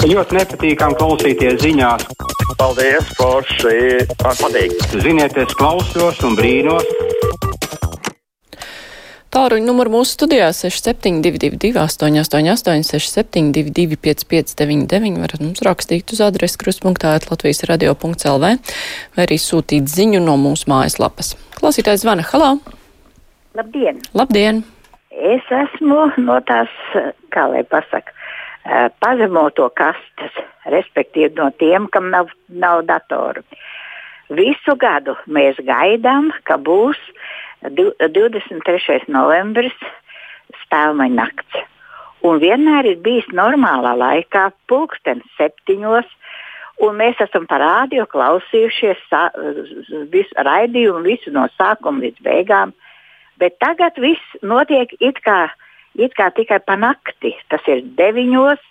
Ļoti nepatīkam klausīties ziņās. Paldies, Forši! Man patīk! Ziniet, es klausos un brīnos. Tāruņa numuru mūsu studijā 6722, 888, 672, 559, varat mums rakstīt uz adresi kruspunktā Latvijas radio.lv vai arī sūtīt ziņu no mūsu mājaslapas. Klausītājs zvana, halā! Labdien! Labdien! Es esmu no tās, kā lai pasaka, pazemoto kastes, respektīvi no tiem, kam nav, nav datoru. Visu gadu mēs gaidām, ka būs 23. novembris spēlmaņa nakts. Un vienmēr ir bijis normālā laikā, pulksten septiņos, un mēs esam parādīju, klausījušies visu raidījumu, visu no sākuma līdz beigām. Bet tagad viss notiek it kā, it kā tikai pa nakti. Tas ir deviņos,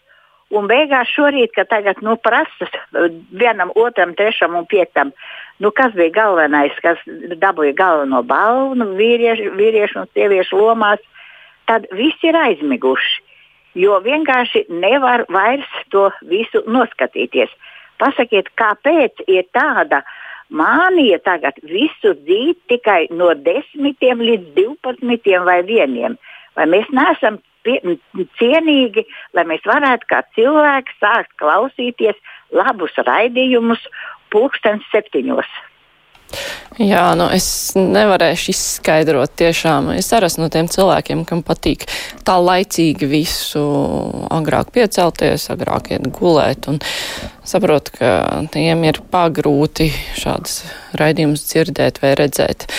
un beigās šorīt, kad tagad nu, prasa vienam, otram, trešam un piektam, nu, kas bija galvenais, kas dabūja galveno balvu nu, vīriešu, vīriešu un sieviešu lomās, tad visi ir aizmiguši. Jo vienkārši nevar vairs to visu noskatīties. Pasakiet, kāpēc ir tāda mānija tagad visu dzīt tikai no desmitiem līdz divpadsmitiem vai vieniem? Vai mēs neesam pie, cienīgi, lai mēs varētu kā cilvēki sākt klausīties labus raidījumus pulkstens septiņos? Jā, nu es nevarēšu izskaidrot tiešām. Es arī esmu no tiem cilvēkiem, kam patīk tā laicīgi visu agrāk piecelties, agrāk iet gulēt. Un saprotu, ka tiem ir pagrūti šādas raidījumus dzirdēt vai redzēt.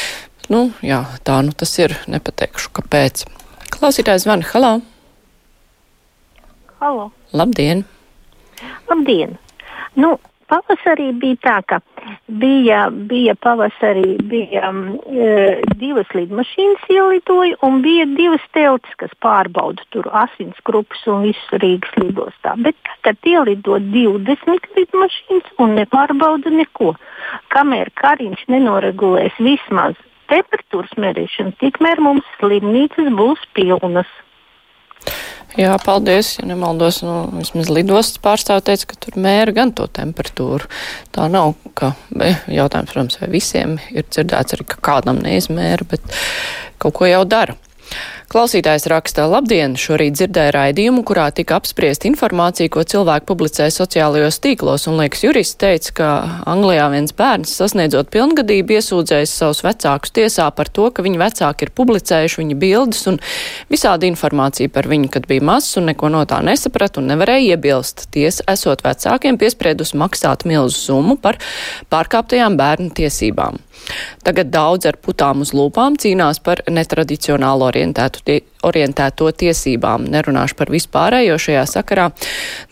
Nu, jā, tā nu tas ir. Nepateikšu, kāpēc. Klausītājs zvana. Halo! Halo! Labdien! Labdien! Nu, pavasarī bija tā, ka bija, bija pavasarī bija, um, divas lidmašīnas ielidoja un bija divas teltis, kas pārbauda tur asins grupas un visu Rīgas lidostā. Bet tagad ielido 20 lidmašīnas un nepārbauda neko. Kamēr Kariņš nenoregulēs vismaz temperatūras mērīšanu, tikmēr mums slimnīcas būs pilnas. Jā, paldies. Ja nemaldos, nu, vismaz lidostas pārstāv teica, ka tur mēra gan to temperatūru. Tā nav, ka jautājums, protams, vai visiem ir dzirdēts arī, ka kādam neizmēra, bet kaut ko jau dara. Klausītājs raksta, labdien, šorīt dzirdēju raidījumu, kurā tika apspriest informācija, ko cilvēki publicē sociālajos tīklos, un liekas jurists teica, ka Anglijā viens bērns sasniedzot pilngadību iesūdzējis savus vecākus tiesā par to, ka viņa vecāki ir publicējuši viņa bildes un visādi informāciju par viņu, kad bija mazs un neko no tā nesaprat un nevarēja iebilst. Tiesa esot vecākiem piespriedusi maksāt milzu summu par pārkāptajām bērnu tiesībām. Tagad daudz ar putām uz lūpām cīnās par netradicionālu orientētu tie, orientēto tiesībām. Nerunāšu par vispārējo šajā sakarā,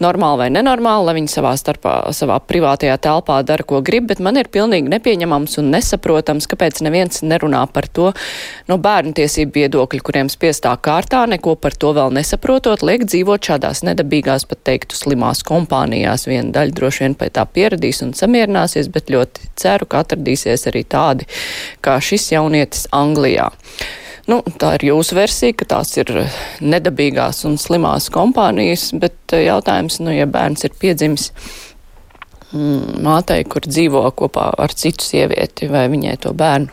normāli vai nenormāli, lai viņi savā starpā, savā privātajā telpā dara, ko grib, bet man ir pilnīgi nepieņemams un nesaprotams, kāpēc neviens nerunā par to no bērnu tiesību viedokļa, kuriem spiestā kārtā, neko par to vēl nesaprotot, liek dzīvot šādās nedabīgās, pat teiktu, slimās kompānijās. Viena daļa droši vien pie tā pieradīs un samierināsies, bet ļoti ceru, ka atradīsies arī tādi kā šis jaunietis Anglijā. Nu, tā ir jūsu versija, ka tās ir nedabīgās un slimās kompānijas, bet eh, jautājums, nu, ja bērns ir piedzimis mm, mātei, kur dzīvo kopā ar citu sievieti, vai viņai to bērnu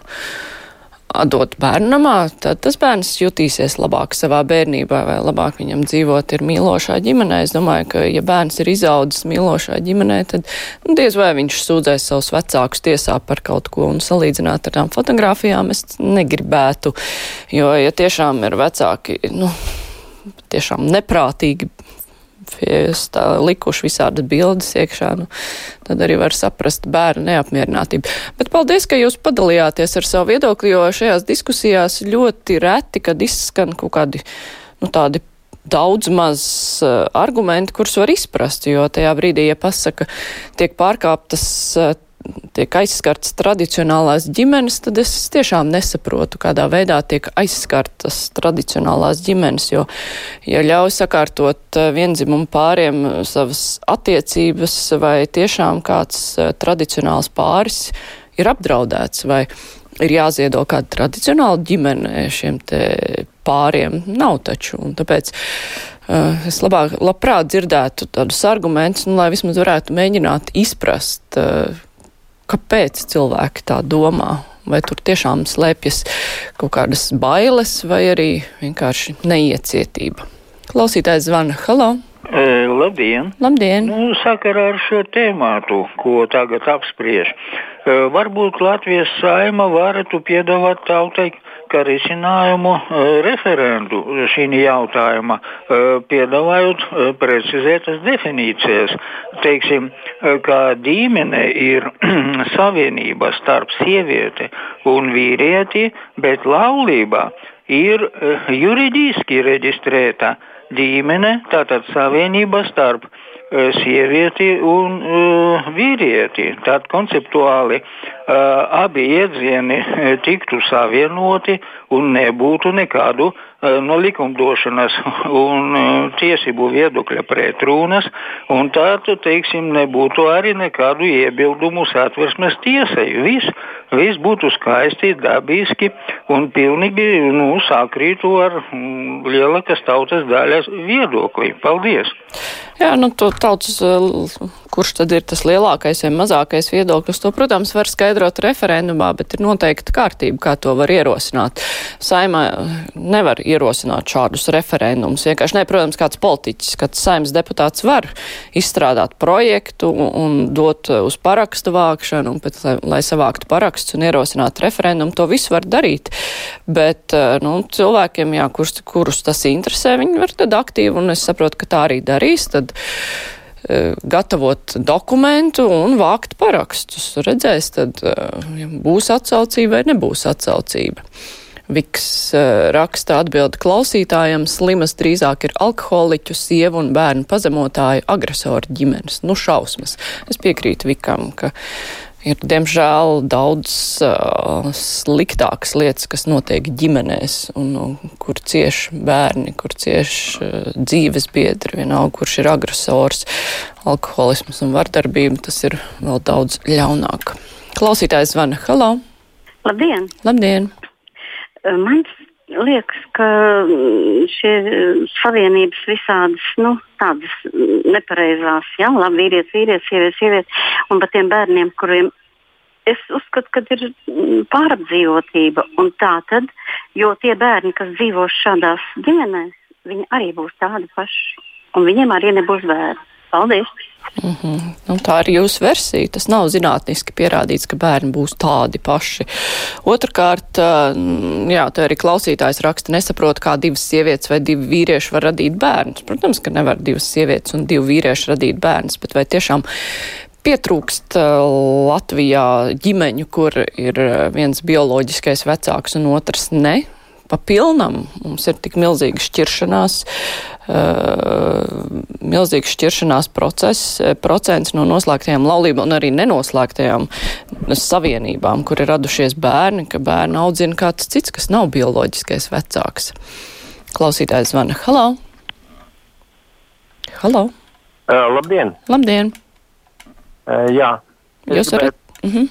dot bērnamā, tad tas bērns jutīsies labāk savā bērnībā vai labāk viņam dzīvot ir mīlošā ģimenē. Es domāju, ka ja bērns ir izaudzis mīlošā ģimenē, tad nu, diez vai viņš sūdzēs savus vecākus tiesā par kaut ko un salīdzināt ar tām fotografijām es negribētu, jo ja tiešām ir vecāki, nu, tiešām neprātīgi likuši visādas bildes iekšā, nu, tad arī var saprast bērnu neapmierinātību. Bet paldies, ka jūs padalījāties ar savu viedokli, jo šajās diskusijās ļoti reti, kad izskan kaut kādi, nu, tādi daudz maz uh, argumenti, kurus var izprast, jo tajā brīdī, ja pasaka, tiek pārkāptas uh, tiek aizskartas tradicionālās ģimenes, tad es tiešām nesaprotu, kādā veidā tiek aizskartas tradicionālās ģimenes, jo, ja ļauj sakārtot eh, vienzimumu pāriem eh, savas attiecības, vai tiešām kāds eh, tradicionāls pāris ir apdraudēts, vai ir jāziedo kāda tradicionāla ģimene šiem te pāriem nav taču. Un tāpēc uh, es labāk, labprāt dzirdētu tādus argumentus, nu, lai vismaz varētu mēģināt izprast, uh, kāpēc cilvēki tā domā. Vai tur tiešām slēpjas kaut kādas bailes, vai arī vienkārši neiecietība? Klausītājs zvana. Halo! E, labdien! Labdien! Nu, sakarā ar šo tēmātu, ko tagad apspriež, e, varbūt Latvijas saima varētu piedāvāt tautai kā risinājumu e, referendu šī jautājuma, e, piedāvājot e, precizētas definīcijas. Teiksim, e, ka ģimene ir savienība starp sievieti un vīrieti, bet laulība ir e, juridiski reģistrēta ģimene, tātad savienība starp uh, sievieti un uh, vīrieti. Tad konceptuāli uh, abi iedzieni tiktu savienoti un nebūtu nekādu no likumdošanas un tiesību viedokļa pretrunas, un tādu, teiksim, nebūtu arī nekādu iebildumu satversmes tiesai. Viss, viss būtu skaisti, dabiski un pilnīgi nu, sakrītu ar mm, lielākas tautas daļas viedokli. Paldies! Jā, nu, to kurš tad ir tas lielākais vai mazākais viedoklis, to, protams, var skaidrot referendumā, bet ir noteikta kārtība, kā to var ierosināt. Saimā nevar ierosināt šādus referendumus. Vienkārši, ne, protams, kāds politiķis, kāds saimnes deputāts var izstrādāt projektu un dot uz parakstu vākšanu, un pēc, lai, lai savāktu parakstus un ierosinātu referendumu, to visu var darīt. Bet, nu, cilvēkiem, jā, kurus, kurus tas interesē, viņi var tad aktīvi, un es saprotu, ka tā arī darīs. Tad e, gatavot dokumentu un vākt parakstus. Redzēs, tad e, ja būs atsaucība vai nebūs atsaucība. Viks e, raksta atbildi klausītājam, slimas drīzāk ir alkoholiķu, sievu un bērnu pazemotāju agresoru ģimenes. Nu, šausmas. Es piekrītu Vikam, ka ir diemžēl daudz uh, sliktākas lietas, kas notiek ģimenēs, un, un kur cieš bērni, kur cieš uh, dzīves biedri, vienalga, kurš ir agresors, alkoholisms un vardarbība, tas ir vēl daudz ļaunāk. Klausītājs zvana. Halo! Labdien! Labdien! Mans liekas, ka mm, šie mm, savienības visādas, nu, tādas mm, nepareizās, jā, labi, vīrietis, vīrietis, sievietes, sievietes, un par tiem bērniem, kuriem es uzskatu, ka ir pārapdzīvotība. Un tā tad, jo tie bērni, kas dzīvo šādās ģimenēs, viņi arī būs tādi paši, un viņiem arī nebūs bērni. Paldies! Mm -hmm. nu, tā ir jūsu versija. Tas nav zinātniski pierādīts, ka bērni būs tādi paši. Otrakārt, jā, tā arī klausītājs raksta, nesaprot, kā divas sievietes vai divi vīrieši var radīt bērnus. Protams, ka nevar divas sievietes un divi vīrieši radīt bērnus, bet vai tiešām pietrūkst Latvijā ģimeņu, kur ir viens bioloģiskais vecāks un otrs ne? pa pilnam. Mums ir tik milzīga šķiršanās, uh, milzīgs šķiršanās process, procents no noslēgtajām laulībām un arī nenoslēgtajām savienībām, kur ir radušies bērni, ka bērnu audzina kāds cits, kas nav bioloģiskais vecāks. Klausītājs zvana. Halo! Halo! Uh, labdien! Labdien! Uh, jā. Jūs varat? Mm -hmm.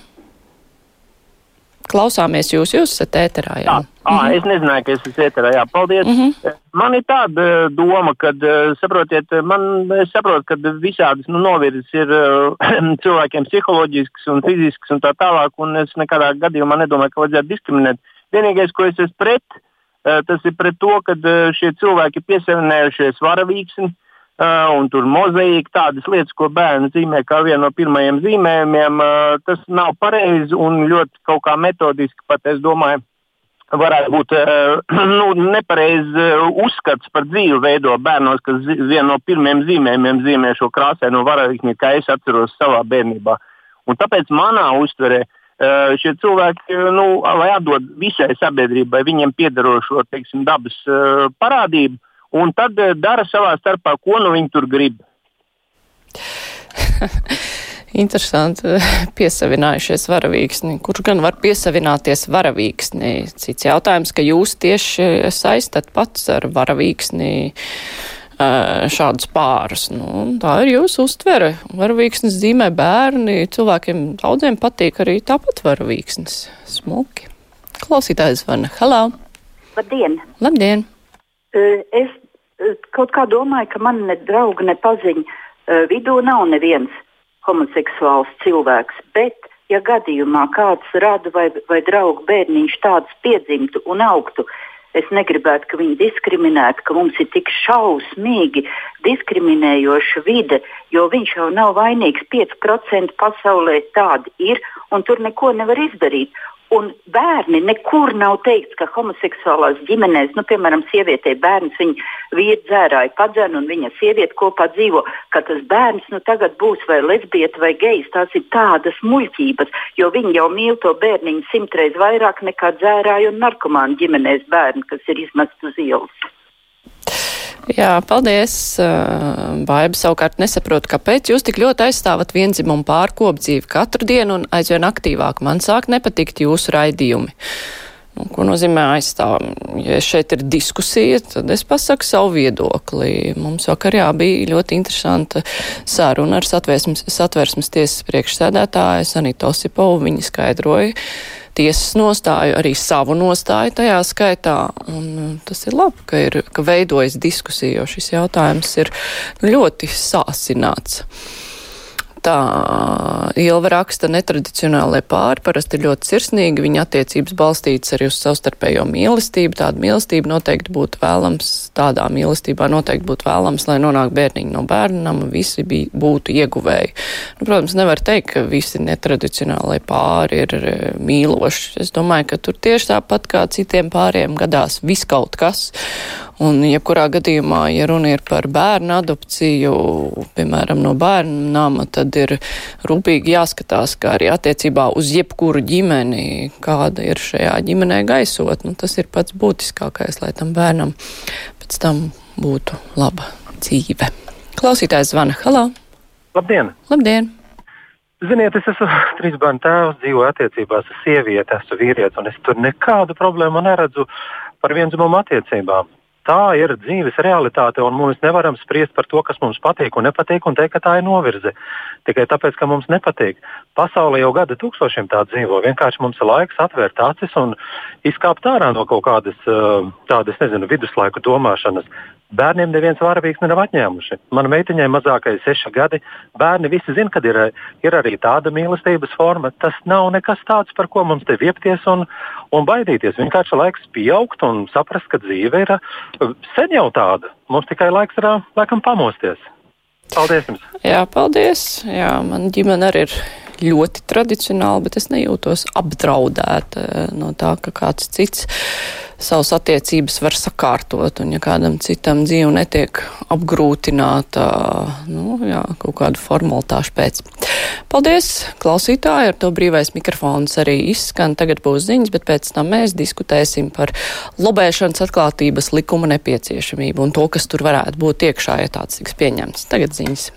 Klausāmies jūs, jūs esat ēterā. Jā, jā. -hmm. es nezināju, ka es esmu ēterā. Jā, paldies. Mm -hmm. Man ir tāda eh, doma, ka, eh, saprotiet, man, es saprotu, ka visādas nu, novirzes ir uh, cilvēkiem psiholoģisks un fizisks un tā tālāk, un es nekādā gadījumā nedomāju, ka vajadzētu diskriminēt. Vienīgais, ko es esmu pret, uh, tas ir pret to, ka uh, šie cilvēki ir piesavinējušies varavīksni Uh, un tur mozaīka, tādas lietas, ko bērni zīmē kā vienu no pirmajiem zīmējumiem, uh, tas nav pareizi un ļoti kaut kā metodiski pat, es domāju, varētu būt uh, nu, nepareizs uzskats par dzīvi veido bērnos, kas vienu no pirmajiem zīmējumiem zīmē šo krāsaino varavīkni, kā es atceros savā bērnībā. Un tāpēc manā uztverē šie cilvēki, nu, lai atdod visai sabiedrībai viņiem piedarošo teiksim, dabas parādību, un tad eh, dara savā starpā, ko nu viņi tur grib. Interesanti, piesavinājušies varavīksni. Kurš gan var piesavināties varavīksni? Cits jautājums, ka jūs tieši saistat pats ar varavīksni šādus pārus. Nu, tā ir jūsu uztvere. Varavīksnes zīmē bērni, cilvēkiem daudziem patīk arī tāpat varavīksnes. Smuki. Klausītājs vana. Halā! Labdien! Labdien! Es kaut kā domāju, ka man ne draugi, ne paziņu vidū nav neviens homoseksuāls cilvēks. Bet, ja gadījumā kāds rada vai, vai draugu bērniņš tāds piedzimtu un augtu, es negribētu, ka viņi diskriminētu, ka mums ir tik šausmīgi diskriminējoša vide, jo viņš jau nav vainīgs. 5% pasaulē tādi ir, un tur neko nevar izdarīt. Un bērni nekur nav teikts, ka homoseksuālās ģimenēs, nu, piemēram, sievietei bērns, viņa vīri dzērāja padzēnu un viņa sieviete kopā dzīvo, ka tas bērns nu, tagad būs vai lesbieta vai gejs. Tās ir tādas muļķības, jo viņi jau mīl to bērniņu simtreiz vairāk nekā dzērāju un narkomānu ģimenēs bērni, kas ir izmest uz ielas. Jā, paldies. Baiba savukārt nesaprot, kāpēc jūs tik ļoti aizstāvat vienzimumu pārkopdzīvi katru dienu un aizvien aktīvāk. Man sāk nepatikt jūsu raidījumi. Nu, ko nozīmē aizstāv? Ja šeit ir diskusija, tad es pasaku savu viedokli. Mums vakar jā, bija ļoti interesanta saruna ar satversmes tiesas priekšsēdētāju Sanītu Osipovu. Viņa skaidroja tiesas nostāju, arī savu nostāju tajā skaitā. Un uh, tas ir labi, ka, ir, ka veidojas diskusija, jo šis jautājums ir ļoti sāsināts tā Ilva raksta netradicionālai pāri, parasti ļoti sirsnīgi, viņa attiecības balstītas arī uz savstarpējo mīlestību. Tāda mīlestība noteikti būtu vēlams, tādā mīlestībā noteikti būtu vēlams, lai nonāk bērniņi no bērnam, visi bija, būtu ieguvēji. Nu, protams, nevar teikt, ka visi netradicionālai pāri ir e, mīloši. Es domāju, ka tur tieši tāpat kā citiem pāriem gadās viskaut kas. Un, jebkurā gadījumā, ja runa ir par bērnu adopciju, piemēram, no bērnu nama, tad ir rūpīgi jāskatās, kā arī attiecībā uz jebkuru ģimeni, kāda ir šajā ģimenē gaisot. Nu, tas ir pats būtiskākais, lai tam bērnam pēc tam būtu laba dzīve. Klausītājs zvana. Halo! Labdien! Labdien! Ziniet, es esmu trīs bērnu tēvs, dzīvoju attiecībās ar sievieti, esmu vīrietis, un es tur nekādu problēmu neredzu par vienzimumu attiecībām tā ir dzīves realitāte, un mēs nevaram spriest par to, kas mums patīk un nepatīk, un teikt, ka tā ir novirze. Tikai tāpēc, ka mums nepatīk. Pasaulē jau gada tūkstošiem tā dzīvo. Vienkārši mums ir laiks atvērt acis un izkāpt ārā no kaut kādas tādas, nezinu, viduslaiku domāšanas. Bērniem neviens varavīgs nav atņēmuši. Mana meitiņai mazākais ir seši gadi. Bērni visi zina, ka ir, ir arī tāda mīlestības forma. Tas nav nekas tāds, par ko mums te viepties un, un baidīties. Vienkārši laiks pieaugt un saprast, ka dzīve ir sen jau tāda. Mums tikai laiks ir laikam pamosties. Paldies jums! Jā, paldies! Jā, man ģimene arī ir ļoti tradicionāli, bet es nejūtos apdraudēta no tā, ka kāds cits savas attiecības var sakārtot, un ja kādam citam dzīve netiek apgrūtināta, nu, jā, kaut kādu formalitāšu pēc. Paldies, klausītāji, ar to brīvais mikrofons arī izskan. Tagad būs ziņas, bet pēc tam mēs diskutēsim par lobēšanas atklātības likuma nepieciešamību un to, kas tur varētu būt iekšā, ja tāds tiks pieņemts. Tagad ziņas.